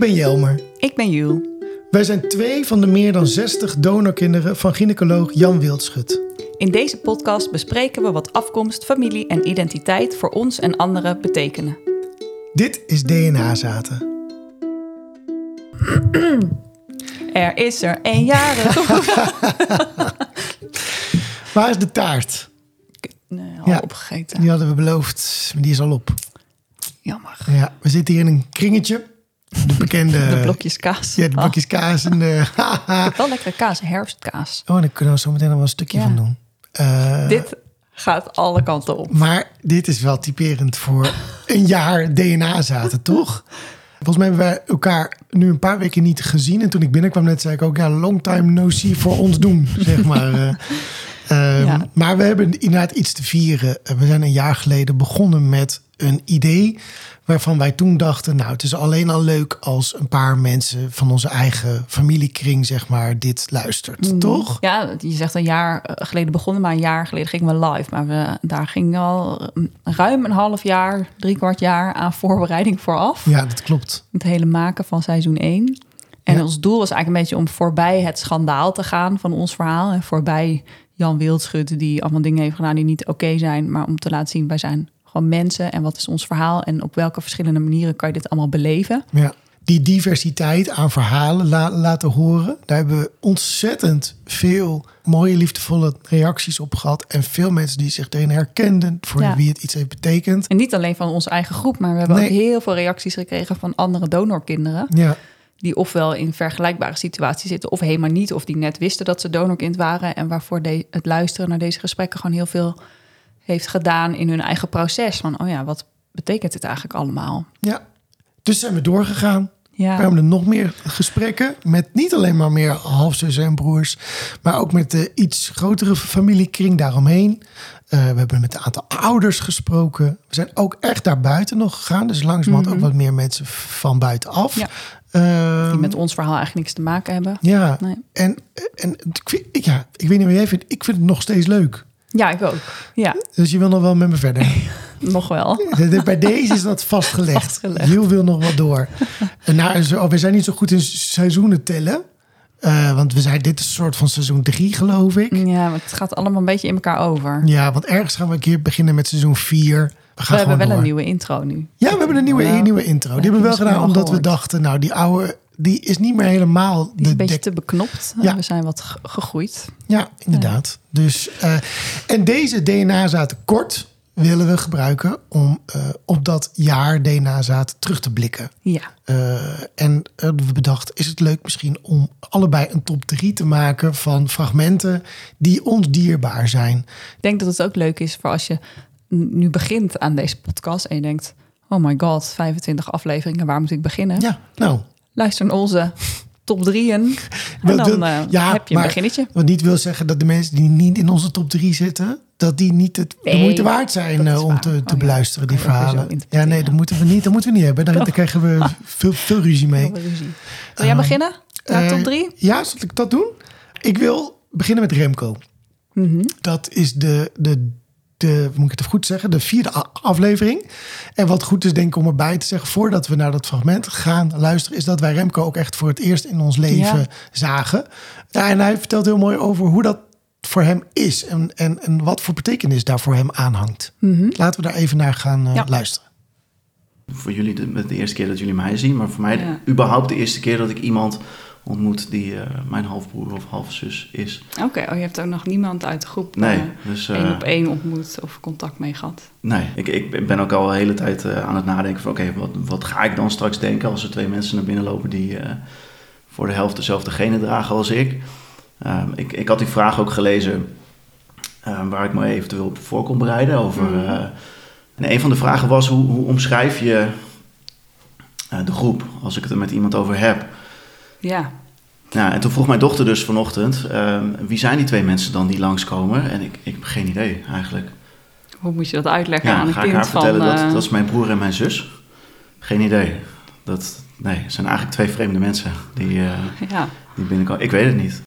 ben Jelmer. Ik ben Jules. Wij zijn twee van de meer dan 60 donorkinderen van gynaecoloog Jan Wildschut. In deze podcast bespreken we wat afkomst, familie en identiteit voor ons en anderen betekenen. Dit is DNA-zaten. Er is er een jarig. Waar is de taart? Nee, al Ja. opgegeten. Die hadden we beloofd, maar die is al op. Jammer. Ja, we zitten hier in een kringetje. De bekende... De blokjes kaas. Ja, de Ah, blokjes kaas en de... wel lekkere kaas, herfstkaas. Oh, daar kunnen we zo meteen nog wel een stukje Ja. van doen. Eh, Dit gaat alle kanten op. Maar dit is wel typerend voor een jaar DNA-zaten, toch? Volgens mij hebben wij elkaar nu een paar weken niet gezien. En toen ik binnenkwam net, zei ik ook... ja, long time no see voor ons doen, zeg maar. Eh, ehm, Ja. Maar we hebben inderdaad iets te vieren. We zijn een jaar geleden begonnen met een idee... waarvan wij toen dachten... nou, het is alleen al leuk als een paar mensen... van onze eigen familiekring, zeg maar, dit luistert, toch? Ja, je zegt een jaar eh, geleden begonnen, maar een jaar geleden gingen we live. Maar we, daar ging al mm, ruim een half jaar, drie kwart jaar aan voorbereiding vooraf. Ja, dat klopt. Het hele maken van seizoen 1. En Ja. ons doel was eigenlijk een beetje om voorbij het schandaal te gaan van ons verhaal. En voorbij Jan Wildschut, die allemaal dingen heeft gedaan die niet oké zijn. Maar om te laten zien, wij zijn gewoon mensen. En wat is ons verhaal? En op welke verschillende manieren kan je dit allemaal beleven? Ja. Die diversiteit aan verhalen la- laten horen. Daar hebben we ontzettend veel mooie, liefdevolle reacties op gehad. En veel mensen die zich erin herkenden. Voor Ja. wie het iets heeft betekend. En niet alleen van onze eigen groep, maar we hebben Nee. ook heel veel reacties gekregen van andere donorkinderen. Ja, Die ofwel in vergelijkbare situaties zitten, of helemaal niet. Of die net wisten dat ze donorkind waren. En waarvoor de, het luisteren naar deze gesprekken gewoon heel veel heeft gedaan in hun eigen proces. Van, oh ja, wat betekent dit eigenlijk allemaal? ja. Dus zijn we doorgegaan. Ja. We hebben nog meer gesprekken. Met niet alleen maar meer halfzussen en broers. Maar ook met de iets grotere familiekring daaromheen. Eh, we hebben met een aantal ouders gesproken. We zijn ook echt daar buiten nog gegaan. Dus langzamerhand ook wat meer mensen van buitenaf. Ja. Ehm, die met ons verhaal eigenlijk niks te maken hebben. Ja, Nee. en, en ja, ik weet niet wat jij vindt. Ik vind het nog steeds leuk. Ja, ik ook. Ja, Dus je wil nog wel met me verder. nog wel. Bij deze is dat vastgelegd. Vastgelegd. Jules wil nog wat door. En nou, zo, we zijn niet zo goed in seizoenen tellen. Eh, want we zijn, dit is een soort van seizoen drie, geloof ik. Ja, maar het gaat allemaal een beetje in elkaar over. Ja, want ergens gaan we een keer beginnen met seizoen vier. We We hebben wel door. een nieuwe intro nu. Ja, we hebben een nieuwe, Ja. nieuwe intro. Die heb hebben we wel gedaan omdat we dachten... nou, die oude, die is niet meer helemaal... Die is een beetje te beknopt. Ja. We zijn wat ge- gegroeid. Ja, inderdaad. Dus, eh, en deze DNA-zaten kort willen we gebruiken om eh, op dat jaar DNA-zaten terug te blikken. Ja. Eh, en eh, we bedacht, is het leuk misschien om allebei een top 3 te maken van fragmenten die ons dierbaar zijn. Ik denk dat het ook leuk is voor als je nu begint aan deze podcast en je denkt: oh my god, 25 afleveringen, waar moet ik beginnen? Ja, nou. Luister naar onze top drieën en dan eh, ja, heb je een maar- beginnetje. Wat niet wil zeggen dat de mensen die niet in onze top 3 zitten, dat die niet het, de moeite waard zijn eh, om te, te Oh ja, beluisteren, die zo verhalen. Ja, nee, dat moeten we niet, dat moeten we niet hebben. Daar, daar krijgen we veel, veel ruzie mee. Veel ruzie. Wil jij beginnen? Naar Eh, top drie? Ja, zal ik dat doen? Ik wil beginnen met Remco. Mhm. Dat is de, de, de, moet ik het even goed zeggen, de vierde aflevering. En wat goed is denk ik om erbij te zeggen, voordat we naar dat fragment gaan luisteren, is dat wij Remco ook echt voor het eerst in ons leven Ja. zagen. Ja, en hij vertelt heel mooi over hoe dat voor hem is en, en, en wat voor betekenis daar voor hem aanhangt. Laten we daar even naar gaan eh, Ja. luisteren. voor jullie de, de eerste keer dat jullie mij zien, maar voor mij Ja. überhaupt de eerste keer dat ik iemand ontmoet die eh, mijn halfbroer of halfzus is. Oké, oh, je hebt ook nog niemand uit de groep Nee, eh, dus eh, één op één ontmoet of contact mee gehad. nee, ik, ik ben ook al de hele tijd eh, aan het nadenken van oké, wat, wat ga ik dan straks denken als er twee mensen naar binnen lopen die eh, voor de helft dezelfde genen dragen als ik. Ehm, ik. Ik had die vraag ook gelezen eh, waar ik me eventueel op voor kon bereiden over. Mhm. eh, en een van de vragen was hoe, hoe omschrijf je eh, de groep als ik het er met iemand over heb. Ja, Ja, en toen vroeg mijn dochter dus vanochtend, ehm, wie zijn die twee mensen dan die langskomen? En ik, ik heb geen idee eigenlijk. hoe moet je dat uitleggen Ja, aan een ga ik kind haar van... vertellen dat, eh, dat is mijn broer en mijn zus. Geen idee. Dat, nee, het zijn eigenlijk twee vreemde mensen die, eh, ja, die binnenkomen. Ik weet het niet.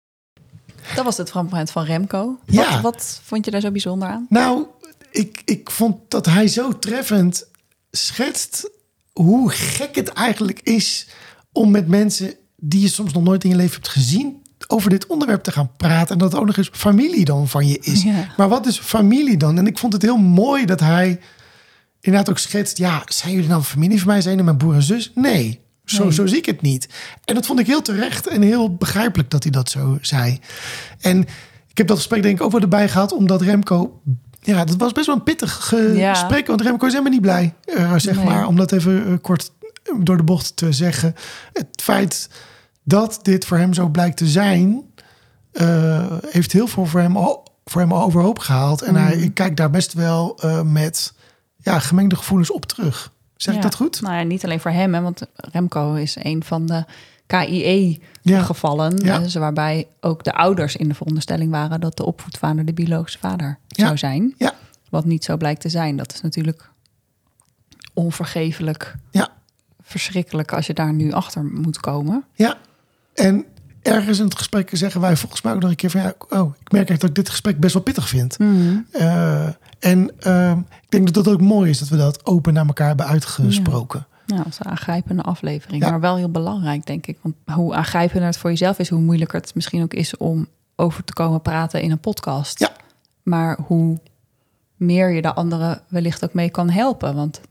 dat was het fragment van Remco. Ja. Wat, wat vond je daar zo bijzonder aan? Nou, ik, ik vond dat hij zo treffend schetst hoe gek het eigenlijk is om met mensen die je soms nog nooit in je leven hebt gezien over dit onderwerp te gaan praten. En dat het ook nog eens familie dan van je is. Ja. Maar wat is familie dan? En ik vond het heel mooi dat hij inderdaad ook schetst. Ja, zijn jullie nou familie van mij? Zijn jullie mijn broer en zus? Nee, zo, Nee. zo zie ik het niet. En dat vond ik heel terecht en heel begrijpelijk dat hij dat zo zei. En ik heb dat gesprek denk ik ook wel erbij gehad, omdat Remco... Ja, dat was best wel een pittig Ja. gesprek, want Remco is helemaal niet blij. eh, zeg Nee. maar, om dat even eh, kort door de bocht te zeggen. Het feit dat dit voor hem zo blijkt te zijn, eh, heeft heel veel voor hem, voor hem overhoop gehaald. En hij ik kijk daar best wel eh, met ja, gemengde gevoelens op terug. Zeg ik dat goed? Nou ja, niet alleen voor hem, hè, want Remco is een van de. KIE-gevallen. Ja. dus waarbij ook de ouders in de veronderstelling waren dat de opvoedvader de biologische vader Ja. zou zijn. Ja. Wat niet zo blijkt te zijn. Dat is natuurlijk onvergeeflijk Ja. verschrikkelijk als je daar nu achter moet komen. Ja, en ergens in het gesprek zeggen wij volgens mij ook nog een keer van ja, oh, ik merk echt dat ik dit gesprek best wel pittig vind. Eh, en ehm, ik denk dat dat ook mooi is dat we dat open naar elkaar hebben uitgesproken. Ja, dat is een aangrijpende aflevering. Ja. Maar wel heel belangrijk, denk ik. Want hoe aangrijpender het voor jezelf is, hoe moeilijker het misschien ook is om over te komen praten in een podcast. Ja. Maar hoe meer je de anderen wellicht ook mee kan helpen. Want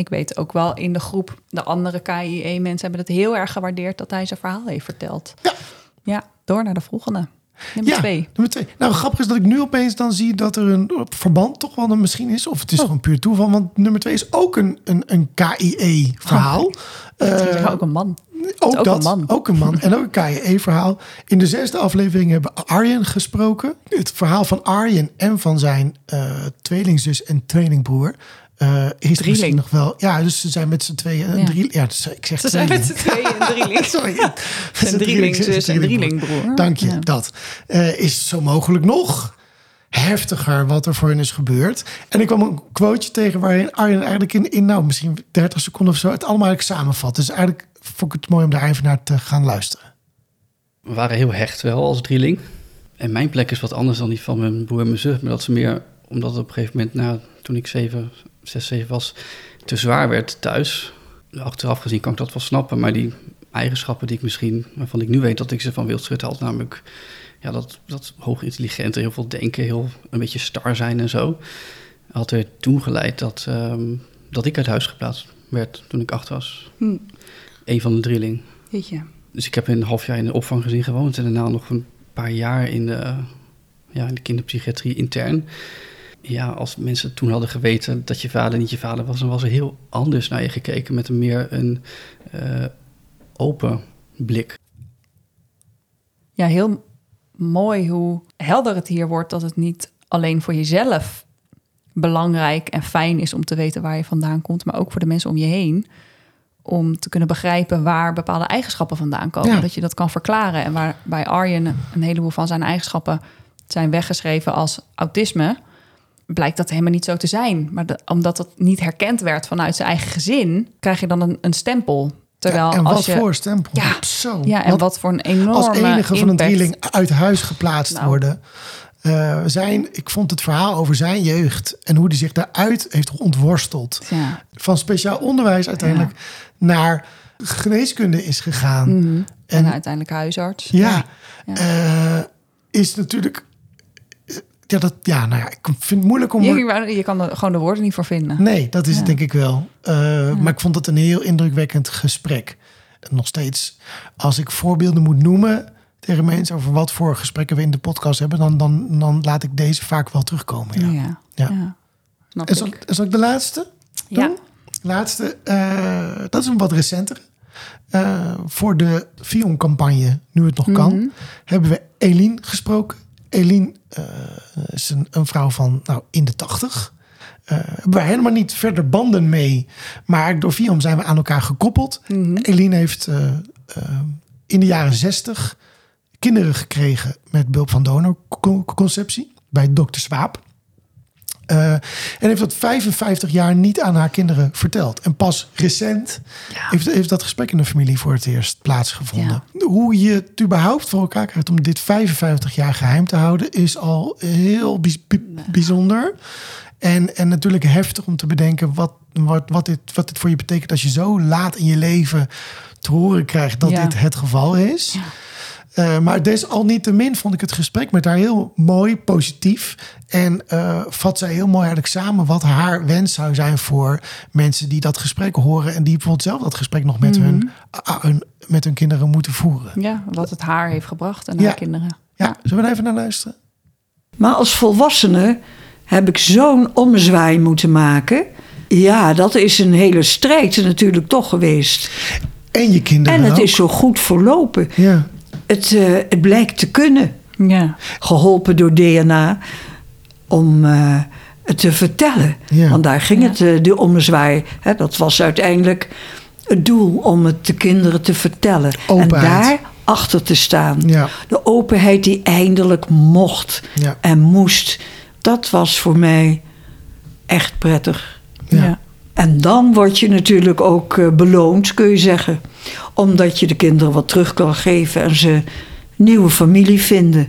ik weet ook wel in de groep, de andere KIE-mensen hebben het heel erg gewaardeerd dat hij zijn verhaal heeft verteld. Ja. Ja, door naar de volgende. Nummer ja, twee. nummer twee. Nou, grappig is dat ik nu opeens dan zie dat er een verband toch wel een misschien is. Of het is gewoon puur toeval. Want nummer twee is ook een, een, een KIE-verhaal. Het is ook een man. ook, ook dat, een man. ook een man. En ook een KIE-verhaal. In de zesde aflevering hebben we Arjen gesproken. Het verhaal van Arjen en van zijn eh tweelingzus en tweelingbroer. Eh is Drieling. misschien nog wel... Ja, dus ze zijn met z'n tweeën... Een Ja. drie, ja, dus ik zeg Ze zijn met z'n tweeën een drieling. Sorry. Een drielingzus en drielingbroer. Dank je, Ja. dat. eh, is zo mogelijk nog heftiger wat er voor hen is gebeurd. En ik kwam een quoteje tegen waarin Arjen eigenlijk in, in nou, misschien 30 seconden of zo het allemaal eigenlijk samenvat. Dus eigenlijk vond ik het mooi om daar even naar te gaan luisteren. We waren heel hecht wel als drieling. En mijn plek is wat anders dan die van mijn broer en mijn zus. Maar dat is meer omdat het op een gegeven moment, nou, toen ik zeven, zes, zeven was, te zwaar werd thuis. Achteraf gezien kan ik dat wel snappen. Maar die eigenschappen die ik misschien, waarvan ik nu weet dat ik ze van Wildschut had, namelijk ja, dat, dat hoog intelligente, heel veel denken, heel een beetje star zijn en zo, had er toen geleid dat, ehm, dat ik uit huis geplaatst werd toen ik acht was. Hm. Een van de drieling. Jeetje. Dus ik heb een half jaar in de opvanggezin gewoond en daarna nog een paar jaar in de, ja, in de kinderpsychiatrie intern. Ja, als mensen toen hadden geweten dat je vader niet je vader was, dan was er heel anders naar je gekeken met een meer een eh, open blik. ja, heel mooi hoe helder het hier wordt dat het niet alleen voor jezelf belangrijk en fijn is om te weten waar je vandaan komt, maar ook voor de mensen om je heen. Om te kunnen begrijpen waar bepaalde eigenschappen vandaan komen. Ja. Dat je dat kan verklaren. En waar bij Arjen een heleboel van zijn eigenschappen zijn weggeschreven als autisme, blijkt dat helemaal niet zo te zijn. Maar de- omdat dat niet herkend werd vanuit zijn eigen gezin, krijg je dan een, een stempel. Terwijl Ja, en als wat je, voor stempel. Ja. Zo. Ja, en wat voor een enorme als enige van een drieling uit huis geplaatst Nou. worden. Eh, zijn, ik vond het verhaal over zijn jeugd en hoe hij zich daaruit heeft ontworsteld. Ja. Van speciaal onderwijs uiteindelijk naar geneeskunde is gegaan. Mhm. En, En- uiteindelijk huisarts. Ja, Ja. eh, is natuurlijk. Ja, dat, ja, nou ja, ik vind het moeilijk om. Je, je- kan er gewoon de woorden niet voor vinden. Nee, dat is het denk ik wel. Eh, Maar ik vond het een heel indrukwekkend gesprek. En nog steeds, als ik voorbeelden moet noemen tegen mensen over wat voor gesprekken we in de podcast hebben, dan, dan, dan laat ik deze vaak wel terugkomen. Ja. Ja. Ja. ja. Snap En zal, ik. ik- zal ik de laatste doen? Ja. Laatste, eh, dat is een wat recenter. Eh, voor de Vion-campagne, nu het nog kan, Mhm. hebben we Eline gesproken. Eline eh, is een, een vrouw van nou, in de tachtig. Hebben wij helemaal niet verder banden mee. Maar door Vion zijn we aan elkaar gekoppeld. Mhm. Eline heeft eh, in de jaren zestig kinderen gekregen met behulp van donorconceptie bij dokter Swaap. Eh, en heeft dat 55 jaar niet aan haar kinderen verteld. En pas recent heeft, heeft dat gesprek in de familie voor het eerst plaatsgevonden. Hoe je het überhaupt voor elkaar krijgt om dit 55 jaar geheim te houden, is al heel bij- bij- bijzonder. En, en natuurlijk heftig om te bedenken wat wat, wat, dit, wat dit voor je betekent als je zo laat in je leven te horen krijgt dat Ja. dit het geval is. Ja. Eh, maar desalniettemin vond ik het gesprek met haar heel mooi, positief. En eh, vat zij heel mooi eigenlijk samen wat haar wens zou zijn voor mensen die dat gesprek horen. En die bijvoorbeeld zelf dat gesprek nog met, hun, ah, hun, met hun kinderen moeten voeren. Ja, wat het haar heeft gebracht en Ja. haar kinderen. Ja, zullen we er even naar luisteren? Maar als volwassene heb ik zo'n omzwaai moeten maken. Ja, dat is een hele strijd natuurlijk toch geweest. En je kinderen En het ook. is zo goed verlopen. Ja, Het, eh, het blijkt te kunnen. Ja. Geholpen door DNA om eh, het te vertellen. Ja. Want daar ging Ja. het, eh, de ommezwaai. Hè, dat was uiteindelijk het doel om het de kinderen te vertellen. Openheid. En daar achter te staan. ja, De openheid die eindelijk mocht ja. en moest. Dat was voor mij echt prettig. Ja. En dan word je natuurlijk ook eh, beloond, kun je zeggen. Omdat je de kinderen wat terug kan geven en ze nieuwe familie vinden.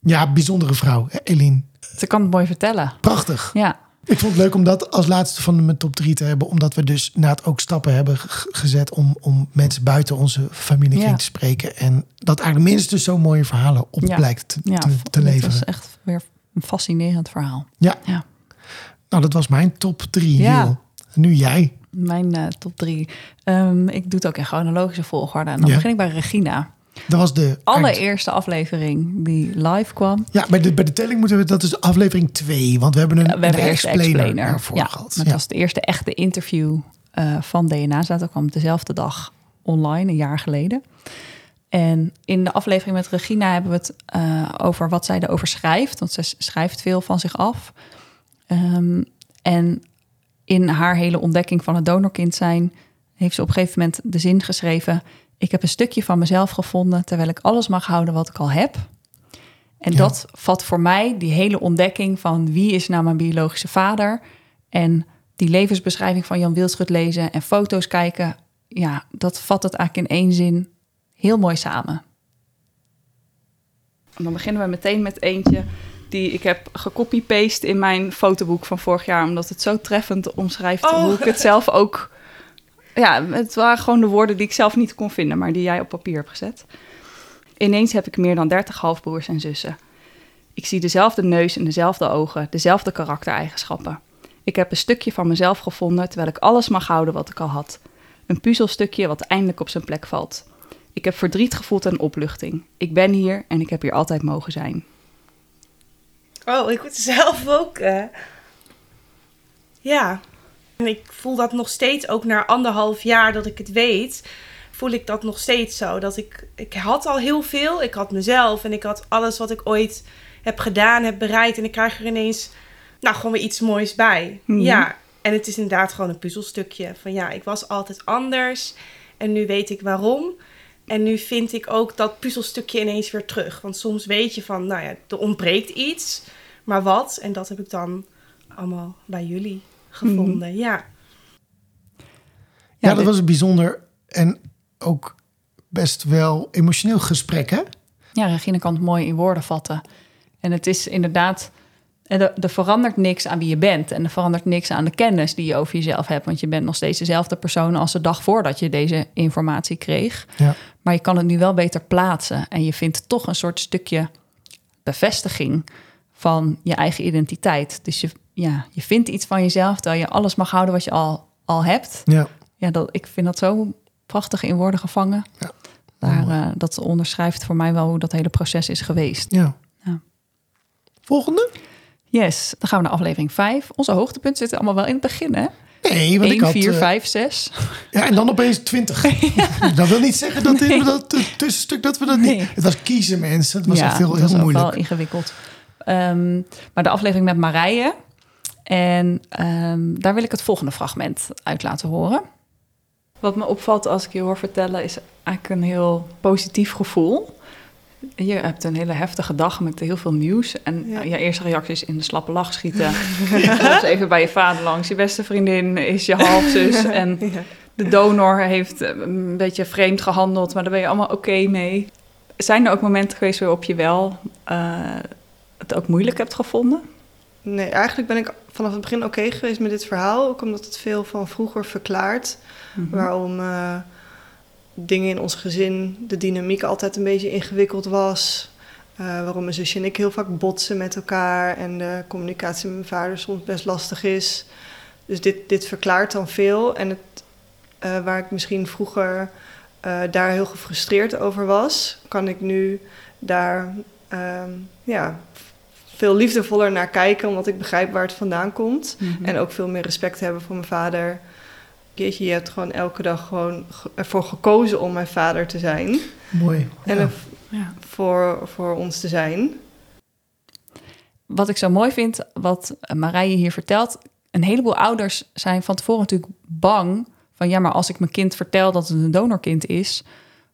Ja, bijzondere vrouw, hè, Eline. Ze kan het mooi vertellen. Prachtig. Ja. Ik vond het leuk om dat als laatste van mijn top 3 te hebben. Omdat we dus inderdaad ook stappen hebben gezet om, om mensen buiten onze familiekring Ja. te spreken. En dat eigenlijk minstens zo mooie verhalen op Ja. blijkt te, ja te, te Het leveren. was echt weer een fascinerend verhaal. Ja. Ja. Nou, dat was mijn top 3. Ja. Nu jij. Mijn eh, top drie. Ehm, ik doe het ook in chronologische volgorde. En dan Ja. begin ik bij Regina. Dat was de eind- Allereerste aflevering die live kwam. Ja, bij de, bij de telling moeten we, dat is aflevering 2. Want we hebben een We hebben eerst de explainer, daarvoor ja, gehad. Dat Ja. was de eerste echte interview eh, van DNA. Dat kwam dezelfde dag online, een jaar geleden. En in de aflevering met Regina hebben we het eh, over wat zij erover schrijft. Want ze schrijft veel van zich af. Ehm, en in haar hele ontdekking van het donorkind zijn... heeft ze op een gegeven moment de zin geschreven... ik heb een stukje van mezelf gevonden... terwijl ik alles mag houden wat ik al heb... En Ja. dat vat voor mij die hele ontdekking van wie is nou mijn biologische vader. En die levensbeschrijving van Jan Wildschut lezen en foto's kijken. Ja, dat vat het eigenlijk in één zin heel mooi samen. En dan beginnen we meteen met eentje die ik heb gecopy-paste in mijn fotoboek van vorig jaar. Omdat het zo treffend omschrijft Oh. hoe ik het zelf ook... Ja, het waren gewoon de woorden die ik zelf niet kon vinden, maar die jij op papier hebt gezet. Ineens heb ik meer dan 30 halfbroers en zussen. Ik zie dezelfde neus en dezelfde ogen, dezelfde karaktereigenschappen. Ik heb een stukje van mezelf gevonden terwijl ik alles mag houden wat ik al had. Een puzzelstukje wat eindelijk op zijn plek valt. Ik heb verdriet gevoeld en opluchting. Ik ben hier en ik heb hier altijd mogen zijn. Oh, ik moet zelf ook. eh, Ja. En ik voel dat nog steeds, ook na anderhalf jaar dat ik het weet, voel ik dat nog steeds zo. Dat ik, ik had al heel veel. Ik had mezelf en ik had alles wat ik ooit heb gedaan, heb bereikt. En ik krijg er ineens, nou, gewoon weer iets moois bij. Mhm. Ja. En het is inderdaad gewoon een puzzelstukje. Van ja, ik was altijd anders. En nu weet ik waarom. En nu vind ik ook dat puzzelstukje ineens weer terug. Want soms weet je van, nou ja, er ontbreekt iets. Maar wat? En dat heb ik dan allemaal bij jullie gevonden. Ja. Ja, dat was een bijzonder en ook best wel emotioneel gesprek, hè? Ja, Regine kan het mooi in woorden vatten. En het is inderdaad, er, er verandert niks aan wie je bent. En er verandert niks aan de kennis die je over jezelf hebt. Want je bent nog steeds dezelfde persoon als de dag voordat je deze informatie kreeg. Ja. Maar je kan het nu wel beter plaatsen. En je vindt toch een soort stukje bevestiging van je eigen identiteit. Dus je, ja, je vindt iets van jezelf terwijl je alles mag houden wat je al, al hebt. Ja. Ja, dat, ik vind dat zo prachtig in woorden gevangen. Ja. Daar, eh, dat onderschrijft voor mij wel hoe dat hele proces is geweest. ja. Ja. Volgende? Yes, dan gaan we naar aflevering 5. Onze hoogtepunten zitten allemaal wel in het begin, hè? Nee, want ik 1, had... 4, eh, 5, 6. Ja, en dan opeens 20. Dat wil niet zeggen dat in dat tussenstuk dat we dat niet... Het was kiezen, mensen. Het was ja, echt heel, dat heel moeilijk. wel ingewikkeld. Ehm, maar de aflevering met Marije. En ehm, daar wil ik het volgende fragment uit laten horen. Wat me opvalt als ik je hoor vertellen is eigenlijk een heel positief gevoel. Je hebt een hele heftige dag met heel veel nieuws. En Ja. je eerste reactie is in de slappe lach schieten. Of even bij je vader langs. Je beste vriendin is je halfzus. En Ja. de donor heeft eh, een beetje vreemd gehandeld, maar daar ben je allemaal oké mee. Zijn er ook momenten geweest waarop je wel eh, het ook moeilijk hebt gevonden? Nee, eigenlijk ben ik vanaf het begin oké geweest met dit verhaal. Ook omdat het veel van vroeger verklaart. Mhm. Waarom eh, dingen in ons gezin, de dynamiek altijd een beetje ingewikkeld was. Eh, waarom mijn zusje en ik heel vaak botsen met elkaar. En de communicatie met mijn vader soms best lastig is. Dus dit, dit verklaart dan veel. En het, eh, waar ik misschien vroeger eh, daar heel gefrustreerd over was, kan ik nu daar ehm, ja, veel liefdevoller naar kijken, omdat ik begrijp waar het vandaan komt. Mhm. En ook veel meer respect hebben voor mijn vader. Jeetje, je hebt gewoon elke dag gewoon ge- ervoor gekozen om mijn vader te zijn. Mooi. En Ja. Ja. voor, voor ons te zijn. Wat ik zo mooi vind, wat Marije hier vertelt. Een heleboel ouders zijn van tevoren natuurlijk bang. Van ja, maar als ik mijn kind vertel dat het een donorkind is,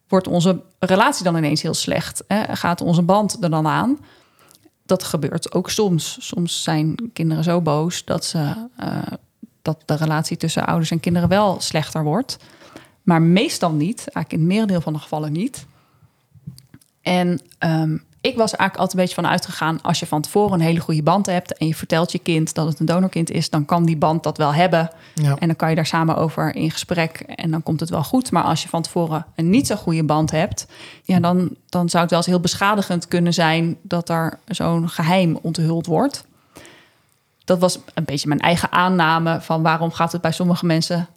wordt onze relatie dan ineens heel slecht. Hè? Gaat onze band er dan aan? Dat gebeurt ook soms. Soms zijn kinderen zo boos dat, ze, eh, dat de relatie tussen ouders en kinderen wel slechter wordt. Maar meestal niet, eigenlijk in het merendeel van de gevallen niet. En ehm, ik was eigenlijk altijd een beetje van uitgegaan... als je van tevoren een hele goede band hebt... en je vertelt je kind dat het een donorkind is... dan kan die band dat wel hebben. Ja. En dan kan je daar samen over in gesprek en dan komt het wel goed. Maar als je van tevoren een niet zo goede band hebt... Ja, dan, dan zou het wel eens heel beschadigend kunnen zijn... dat er zo'n geheim onthuld wordt. Dat was een beetje mijn eigen aanname... van waarom gaat het bij sommige mensen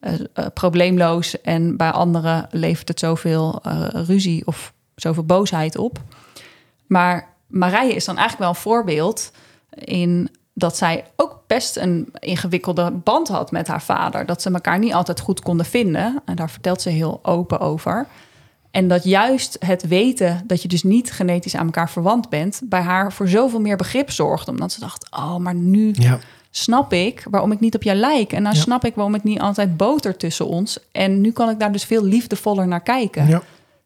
eh, eh, probleemloos... en bij anderen levert het zoveel eh, ruzie of zoveel boosheid op. Maar Marije is dan eigenlijk wel een voorbeeld in dat zij ook best een ingewikkelde band had met haar vader. Dat ze elkaar niet altijd goed konden vinden. En daar vertelt ze heel open over. En dat juist het weten dat je dus niet genetisch aan elkaar verwant bent, bij haar voor zoveel meer begrip zorgde. Omdat ze dacht: Oh, maar nu Ja. snap ik waarom ik niet op jou lijk. En dan Ja. snap ik waarom het niet altijd boter tussen ons. En nu kan ik daar dus veel liefdevoller naar kijken. Ja.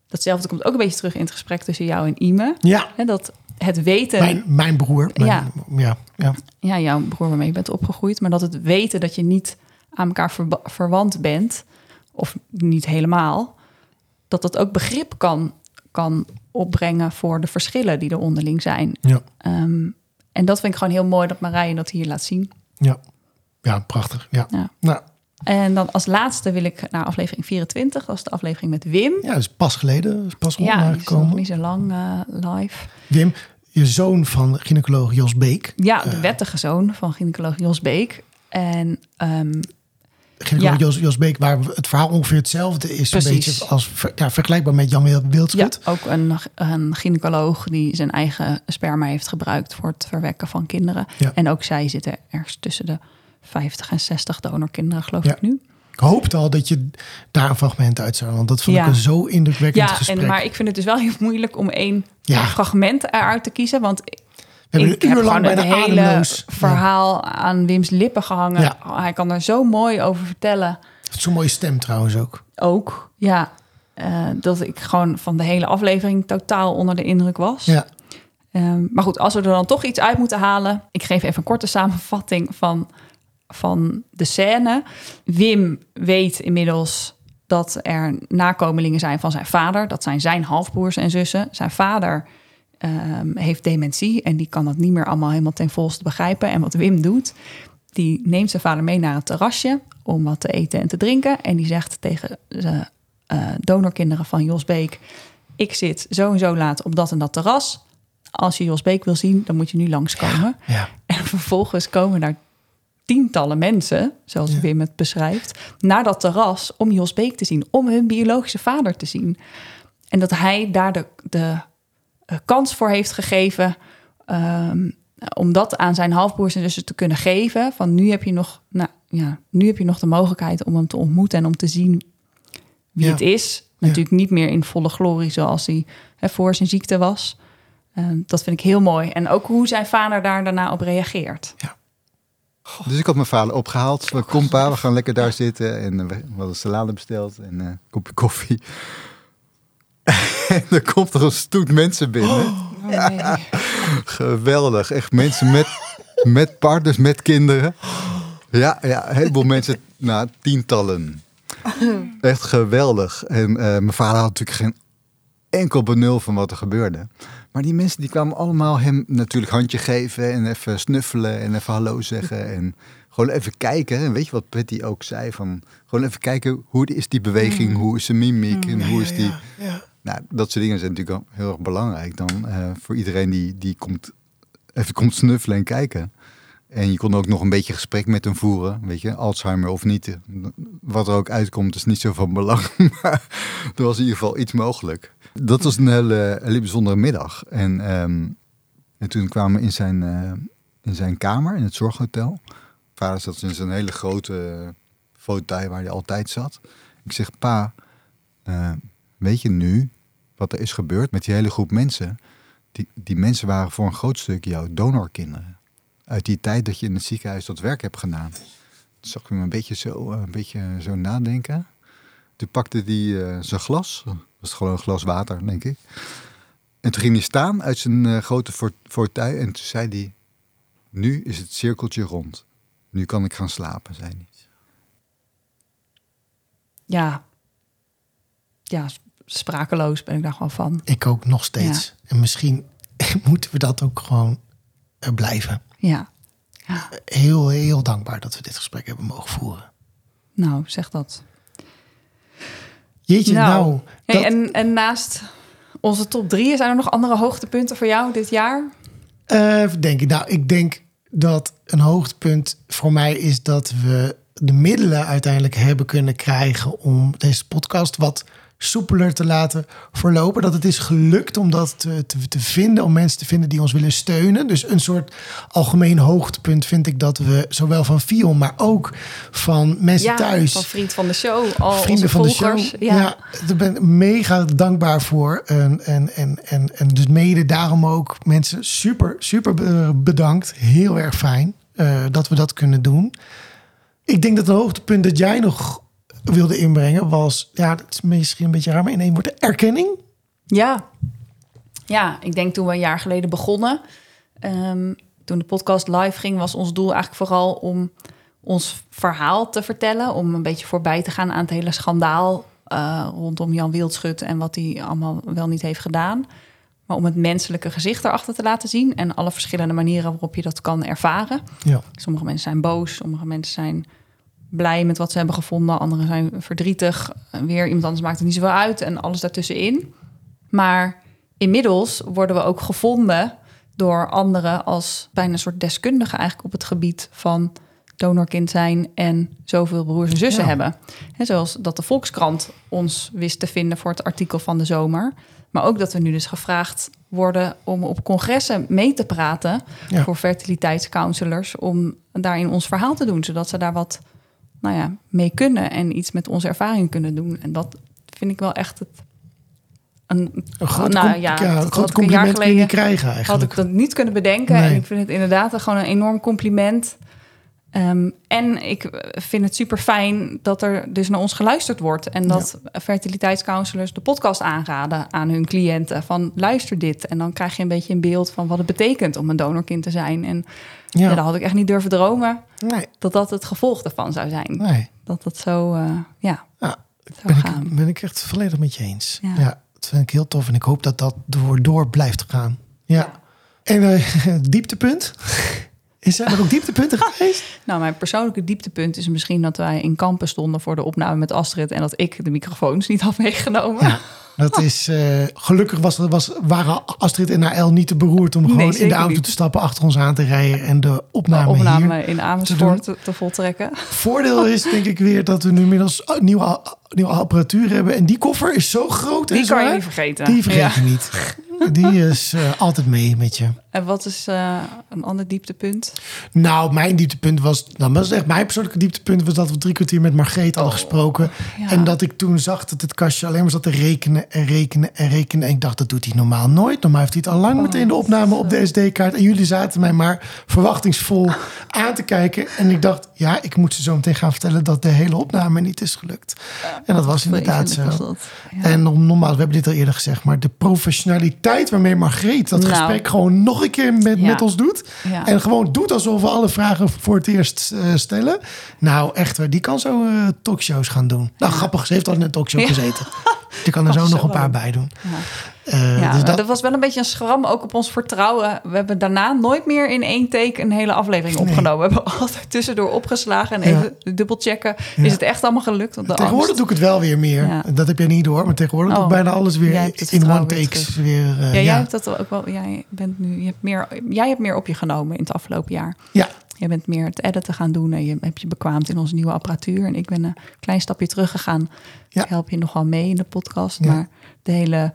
Datzelfde komt ook een beetje terug in het gesprek tussen jou en Ime. ja. Hè, dat het weten, Mijn, mijn broer. Mijn, Ja. ja. Ja. ja, jouw broer waarmee je bent opgegroeid, maar dat het weten dat je niet aan elkaar verwant bent, of niet helemaal, dat dat ook begrip kan, kan opbrengen voor de verschillen die er onderling zijn. Ja. Ehm, en dat vind ik gewoon heel mooi dat Marije dat hier laat zien. Ja. ja, prachtig. Ja. Ja. Nou, En dan als laatste wil ik naar aflevering 24, dat is de aflevering met Wim. ja, dat is pas geleden. Is pas Ja, online nog gekomen. niet zo lang eh, live. Wim, je zoon van gynaecoloog Jos Beek. Ja, de Eh. wettige zoon van gynaecoloog Jos Beek. En ehm, Ja. Jos, Jos Beek, waar het verhaal ongeveer hetzelfde is. Een beetje als, ja, vergelijkbaar met Jan Wild- ja, Wildschut. ook een, een gynaecoloog die zijn eigen sperma heeft gebruikt voor het verwekken van kinderen. Ja. En ook zij zitten ergens tussen de 50 en 60 donorkinderen, geloof Ja. ik nu. Ik hoopte al dat je daar een fragment uit zou. Want dat vond Ja. ik een zo indrukwekkend Ja, gesprek. en, maar ik vind het dus wel heel moeilijk om één Ja. fragment eruit te kiezen. Want hebben ik een heb lang bijna hele ademloos. verhaal aan Wim's lippen gehangen. Ja. Oh, hij kan er zo mooi over vertellen. Zo'n mooie stem trouwens ook. Ook, ja. eh, dat ik gewoon van de hele aflevering totaal onder de indruk was. Ja. Ehm, maar goed, als we er dan toch iets uit moeten halen. Ik geef even een korte samenvatting van, van de scène. Wim weet inmiddels dat er nakomelingen zijn van zijn vader. Dat zijn zijn halfbroers en zussen. Zijn vader ehm, heeft dementie en die kan dat niet meer allemaal helemaal ten volste begrijpen. En wat Wim doet, die neemt zijn vader mee naar het terrasje om wat te eten en te drinken. En die zegt tegen de eh, donorkinderen van Jos Beek... ik zit zo en zo laat op dat en dat terras. Als je Jos Beek wil zien, dan moet je nu langskomen. Ja. En vervolgens komen daar tientallen mensen, zoals Ja. Wim het beschrijft... naar dat terras om Jos Beek te zien, om hun biologische vader te zien. En dat hij daar de, de kans voor heeft gegeven... ehm, om dat aan zijn halfbroers en zussen te kunnen geven. Van nu heb je nog, nou, ja, nu heb je nog de mogelijkheid om hem te ontmoeten en om te zien wie Ja. het is. Natuurlijk niet meer in volle glorie zoals hij hè, voor zijn ziekte was. Ehm, dat vind ik heel mooi. En ook hoe zijn vader daar daarna op reageert. Dus ik had mijn vader opgehaald. We kom pa, we gaan lekker daar zitten. En eh, we hadden salade besteld en eh, een kopje koffie. En er komt er een stoet mensen binnen. Geweldig. Echt mensen met, met partners, met kinderen. Ja, ja, een heleboel mensen. Nou, tientallen. Echt geweldig. En eh, mijn vader had natuurlijk geen enkel benul van wat er gebeurde. Maar die mensen die kwamen allemaal hem natuurlijk handje geven en even snuffelen en even hallo zeggen. En gewoon even kijken. En weet je wat Betty ook zei? Van gewoon even kijken hoe is die beweging, hoe is zijn mimiek en hoe is die. Ja, ja. Nou, dat soort dingen zijn natuurlijk al heel erg belangrijk dan eh, voor iedereen die, die komt, even komt snuffelen en kijken. En je kon ook nog een beetje gesprek met hem voeren, weet je, Alzheimer of niet. Wat er ook uitkomt is niet zo van belang, maar er was in ieder geval iets mogelijk. Dat was een hele, hele bijzondere middag. En, ehm, en toen kwamen we in zijn, eh, in zijn kamer, in het zorghotel. Vader zat in zijn hele grote fauteuil waar hij altijd zat. Ik zeg, pa, eh, weet je nu wat er is gebeurd met die hele groep mensen? Die, die mensen waren voor een groot stuk jouw donorkinderen. Uit die tijd dat je in het ziekenhuis dat werk hebt gedaan. Zag ik hem een beetje zo, eh, een beetje zo nadenken. Toen pakte hij eh, zijn glas. Dat was gewoon een glas water, denk ik. En toen ging hij staan uit zijn eh, grote fort- fauteuil. En toen zei hij, nu is het cirkeltje rond. Nu kan ik gaan slapen, zei hij. Ja. Ja, sprakeloos ben ik daar gewoon van. Ik ook nog steeds. En misschien moeten we dat ook gewoon blijven. Ja. Heel, heel dankbaar dat we dit gesprek hebben mogen voeren. Nou, zeg dat. Jeetje, nou, hey, dat- en, en naast onze top drie, zijn er nog andere hoogtepunten voor jou dit jaar? Eh, even denken. Nou, ik denk dat een hoogtepunt voor mij is dat we de middelen uiteindelijk hebben kunnen krijgen om deze podcast wat soepeler te laten verlopen. Dat het is gelukt om dat te, te, te vinden, om mensen te vinden die ons willen steunen. Dus een soort algemeen hoogtepunt vind ik dat we zowel van Fion, maar ook van mensen ja, thuis van vriend van de show, al vrienden van de show. Ja. Ja. daar ben ik mega dankbaar voor. En, en, en, en, en dus mede daarom ook mensen super, super be- bedankt. Heel erg fijn eh, dat we dat kunnen doen. Ik denk dat het hoogtepunt dat jij nog wilde inbrengen was... Ja, dat is misschien een beetje raar, maar in één woord de erkenning. Ja. ja, ik denk toen we een jaar geleden begonnen, ehm, toen de podcast live ging, was ons doel eigenlijk vooral om ons verhaal te vertellen, om een beetje voorbij te gaan aan het hele schandaal eh, rondom Jan Wildschut en wat hij allemaal wel niet heeft gedaan. Maar om het menselijke gezicht erachter te laten zien en alle verschillende manieren waarop je dat kan ervaren. Ja. Sommige mensen zijn boos, sommige mensen zijn blij met wat ze hebben gevonden, anderen zijn verdrietig. En Weer iemand anders maakt het niet zoveel uit en alles daartussenin. Maar inmiddels worden we ook gevonden door anderen als bijna een soort deskundige eigenlijk op het gebied van donorkind zijn en zoveel broers en zussen Ja. hebben. Hè, zoals dat de Volkskrant ons wist te vinden voor het artikel van de zomer. Maar ook dat we nu dus gevraagd worden om op congressen mee te praten Ja. voor fertiliteitscounselors om daarin ons verhaal te doen, zodat ze daar wat nou ja, mee kunnen en iets met onze ervaring kunnen doen. En dat vind ik wel echt het. Een, Een groot, nou ja, ja, een groot een compliment kun je krijgen had ik dat niet kunnen bedenken. Nee. En ik vind het inderdaad gewoon een enorm compliment. Ehm, en ik vind het super fijn dat er dus naar ons geluisterd wordt. En dat fertiliteitscounselors de podcast aanraden aan hun cliënten. Van luister dit. En dan krijg je een beetje een beeld van wat het betekent om een donorkind te zijn. En ja. Ja. dat had ik echt niet durven dromen Nee, dat dat het gevolg ervan zou zijn. nee. Dat het zo, eh, ja, Ja, zou ben gaan. ik, ben ik echt volledig met je eens. Ja. Ja. dat vind ik heel tof. En ik hoop dat dat door, door blijft gaan. Ja. En eh, dieptepunt? Is er ook dieptepunten geweest? Nou, mijn persoonlijke dieptepunt is misschien dat wij in kampen stonden voor de opname met Astrid en dat ik de microfoons niet had meegenomen. Ja. Dat is eh, gelukkig was, was, waren Astrid en Naël niet te beroerd om Nee, gewoon in de auto niet. te stappen, achter ons aan te rijden en de De opname, hier. in Amersfoort te, te voltrekken. Voordeel is denk ik weer dat we nu inmiddels nieuwe, nieuwe apparatuur hebben. En die koffer is zo groot en Die kan je niet vergeten. Die vergeet Ja. je niet. Die is eh, altijd mee met je. En wat is eh, een ander dieptepunt? Nou, mijn dieptepunt was... Nou, dat is echt mijn persoonlijke dieptepunt... was dat we drie kwartier met Margreet hadden gesproken. Oh, ja. En dat ik toen zag dat het kastje alleen maar zat te rekenen en rekenen en rekenen. En ik dacht, dat doet hij normaal nooit. Normaal heeft hij het al lang Oh, meteen de opname op de SD-kaart. En jullie zaten mij maar verwachtingsvol aan te kijken. En ik dacht, ja, ik moet ze zo meteen gaan vertellen... dat de hele opname niet is gelukt. En dat was inderdaad zo. Was. Ja. En om, nogmaals, we hebben dit al eerder gezegd... maar de professionaliteit waarmee Margreet dat Nou. gesprek gewoon nog een keer met, Ja. met ons doet... Ja. en gewoon doet alsof we alle vragen voor het eerst eh, stellen. Nou, echt, die kan zo eh, talkshows gaan doen. Nou, grappig, ze heeft al in een talkshow gezeten. Je kan er zo nog een paar bij doen. Eh, Ja, dus dat... dat, was wel een beetje een schram ook op ons vertrouwen. We hebben daarna nooit meer in één take een hele aflevering Nee. opgenomen. We hebben altijd tussendoor opgeslagen en Ja. even dubbelchecken. Ja. Is het echt allemaal gelukt? Want tegenwoordig angst- doe ik het wel weer meer. Ja. Dat heb jij niet door, maar tegenwoordig doe ik Oh, bijna alles weer jij in one weer takes. Weer, eh, Ja, jij hebt dat ook wel. Jij bent nu. Je hebt meer. Jij hebt meer op je genomen in het afgelopen jaar. Ja. Je bent meer het editen gaan doen en je hebt je bekwaamd in onze nieuwe apparatuur. En ik ben een klein stapje teruggegaan. Ik help je nog wel mee in de podcast, maar de hele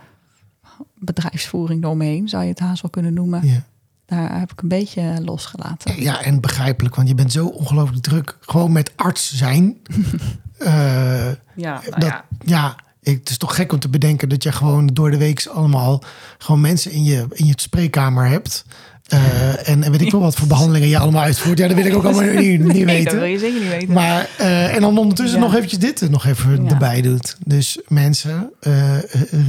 bedrijfsvoering eromheen zou je het haast wel kunnen noemen. Ja. Daar heb ik een beetje losgelaten. ja, en begrijpelijk, want je bent zo ongelooflijk druk. Gewoon met arts zijn. Eh, Ja, nou dat, ja. ja, ik, het is toch gek om te bedenken dat je gewoon door de week allemaal gewoon mensen in je, in je spreekkamer hebt. Eh, en, en weet ik wel wat voor behandelingen je allemaal uitvoert. Ja, dat wil ik ook allemaal niet, niet Nee, dat weten. wil je zeker niet weten. Maar, eh, en dan ondertussen Ja. nog eventjes dit nog even Ja. erbij doet. Dus mensen, eh,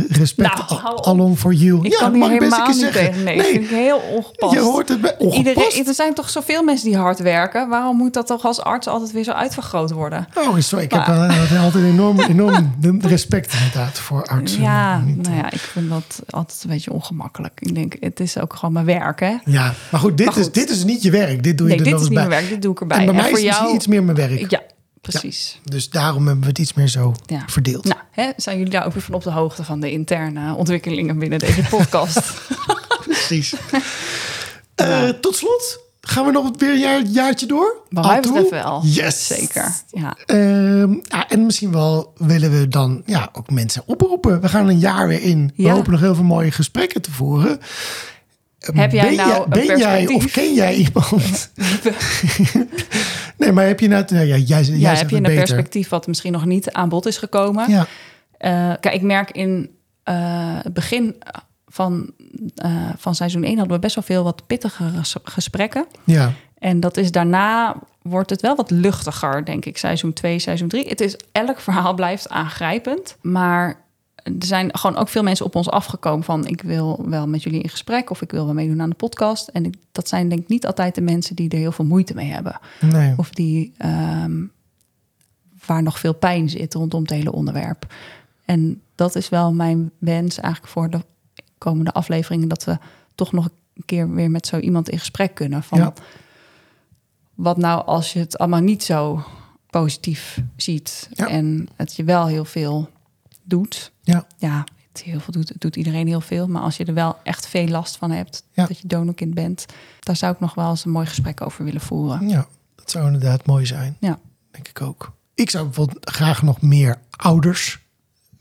respect Nou, al- op. along for you. ik ja, kan mag best niet zeggen. tegen. Nee, vind ik heel ongepast. je hoort het bij ongepast. Iedereen, er zijn toch zoveel mensen die hard werken. Waarom moet dat toch als arts altijd weer zo uitvergroot worden? Oh, sorry. Ik heb Maar- wel altijd enorm, enorm respect inderdaad voor artsen. Ja, nou ja, ik vind dat altijd een beetje ongemakkelijk. Ik denk, het is ook gewoon mijn werk, hè? Ja, maar goed, dit, Maar goed. Is, dit is niet je werk. Dit doe je Nee, er dit nog is niet bij. mijn werk, dit doe ik erbij. En bij mij voor is het jou, misschien iets meer mijn werk. Ja, precies. Dus daarom hebben we het iets meer zo Ja. verdeeld. Nou, hè, zijn jullie daar ook weer van op de hoogte van de interne ontwikkelingen binnen deze podcast? Precies. Eh, tot slot, gaan we nog weer een jaar, jaartje door? Wat mij betreft wel. Yes. Zeker. Ja. Ehm, ja, en misschien wel willen we dan ja, ook mensen oproepen. We gaan een jaar weer in. We hopen nog heel veel mooie gesprekken te voeren. Heb jij ben nou jij, een ben jij of ken jij iemand? nee, maar heb je nou... nou ja, jij, jij ja, heb je een beter. perspectief wat misschien nog niet aan bod is gekomen? Ja, Eh, kijk, ik merk in eh, het begin van, eh, van seizoen 1 hadden we best wel veel wat pittige ges- gesprekken. ja, En dat is daarna wordt het wel wat luchtiger, denk ik. Seizoen 2, seizoen 3. Het is, elk verhaal blijft aangrijpend. Maar er zijn gewoon ook veel mensen op ons afgekomen van... ik wil wel met jullie in gesprek of ik wil wel meedoen aan de podcast. En ik, dat zijn denk ik niet altijd de mensen die er heel veel moeite mee hebben. nee. Of die ehm, waar nog veel pijn zit rondom het hele onderwerp. En dat is wel mijn wens eigenlijk voor de komende afleveringen... dat we toch nog een keer weer met zo iemand in gesprek kunnen. Van Ja. wat nou als je het allemaal niet zo positief ziet... Ja. en het je wel heel veel doet. Ja. Ja, het heel veel doet, het doet iedereen heel veel. Maar als je er wel echt veel last van hebt, Ja. dat je donorkind bent... daar zou ik nog wel eens een mooi gesprek over willen voeren. Ja, dat zou inderdaad mooi zijn. Ja. Denk ik ook. Ik zou bijvoorbeeld graag nog meer ouders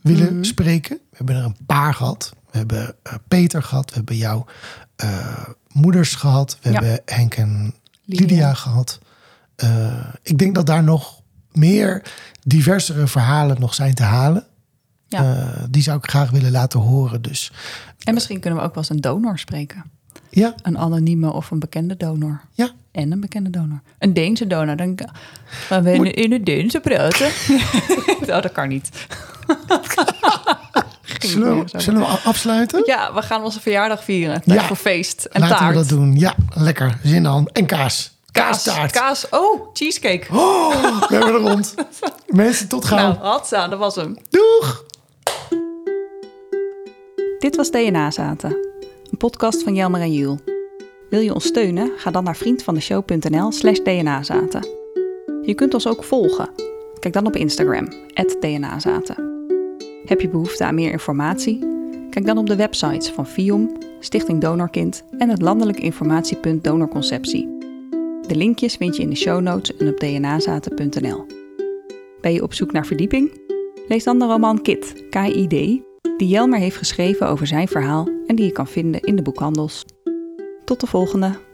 willen Mhm. spreken. We hebben er een paar gehad. We hebben eh, Peter gehad. We hebben jouw eh, moeders gehad. We Ja. hebben Henk en Lydia. Lydia, gehad. Eh, ik denk dat daar nog meer diversere verhalen nog zijn te halen. Ja. Eh, die zou ik graag willen laten horen. Dus En misschien kunnen we ook wel eens een donor spreken. ja, Een anonieme of een bekende donor. ja. En een bekende donor. Een Deense donor. Dan gaan we in, in het Deense praten. oh, dat kan niet. Zullen, we, zullen we afsluiten? Ja, we gaan onze verjaardag vieren. Tijd Ja. voor feest en Laten taart. we dat doen. Ja, lekker. Zin aan. En kaas. Kaas, Kaastaart. kaas. Oh, cheesecake. Oh, we hebben er rond. Mensen, tot gauw. Nou, hatsa, dat was hem. Doeg! Dit was DNA Zaten, een podcast van Jelmer en Jules. Wil je ons steunen? Ga dan naar vriendvandeshow.nl slash dnazaten. Je kunt ons ook volgen. Kijk dan op Instagram, dnazaten. Heb je behoefte aan meer informatie? Kijk dan op de websites van FIOM, Stichting Donorkind en het landelijk informatiepunt Donorconceptie. De linkjes vind je in de show notes en op dnazaten.nl. Ben je op zoek naar verdieping? Lees dan de roman Kit, K-I-D, die Jelmer heeft geschreven over zijn verhaal en die je kan vinden in de boekhandels. Tot de volgende!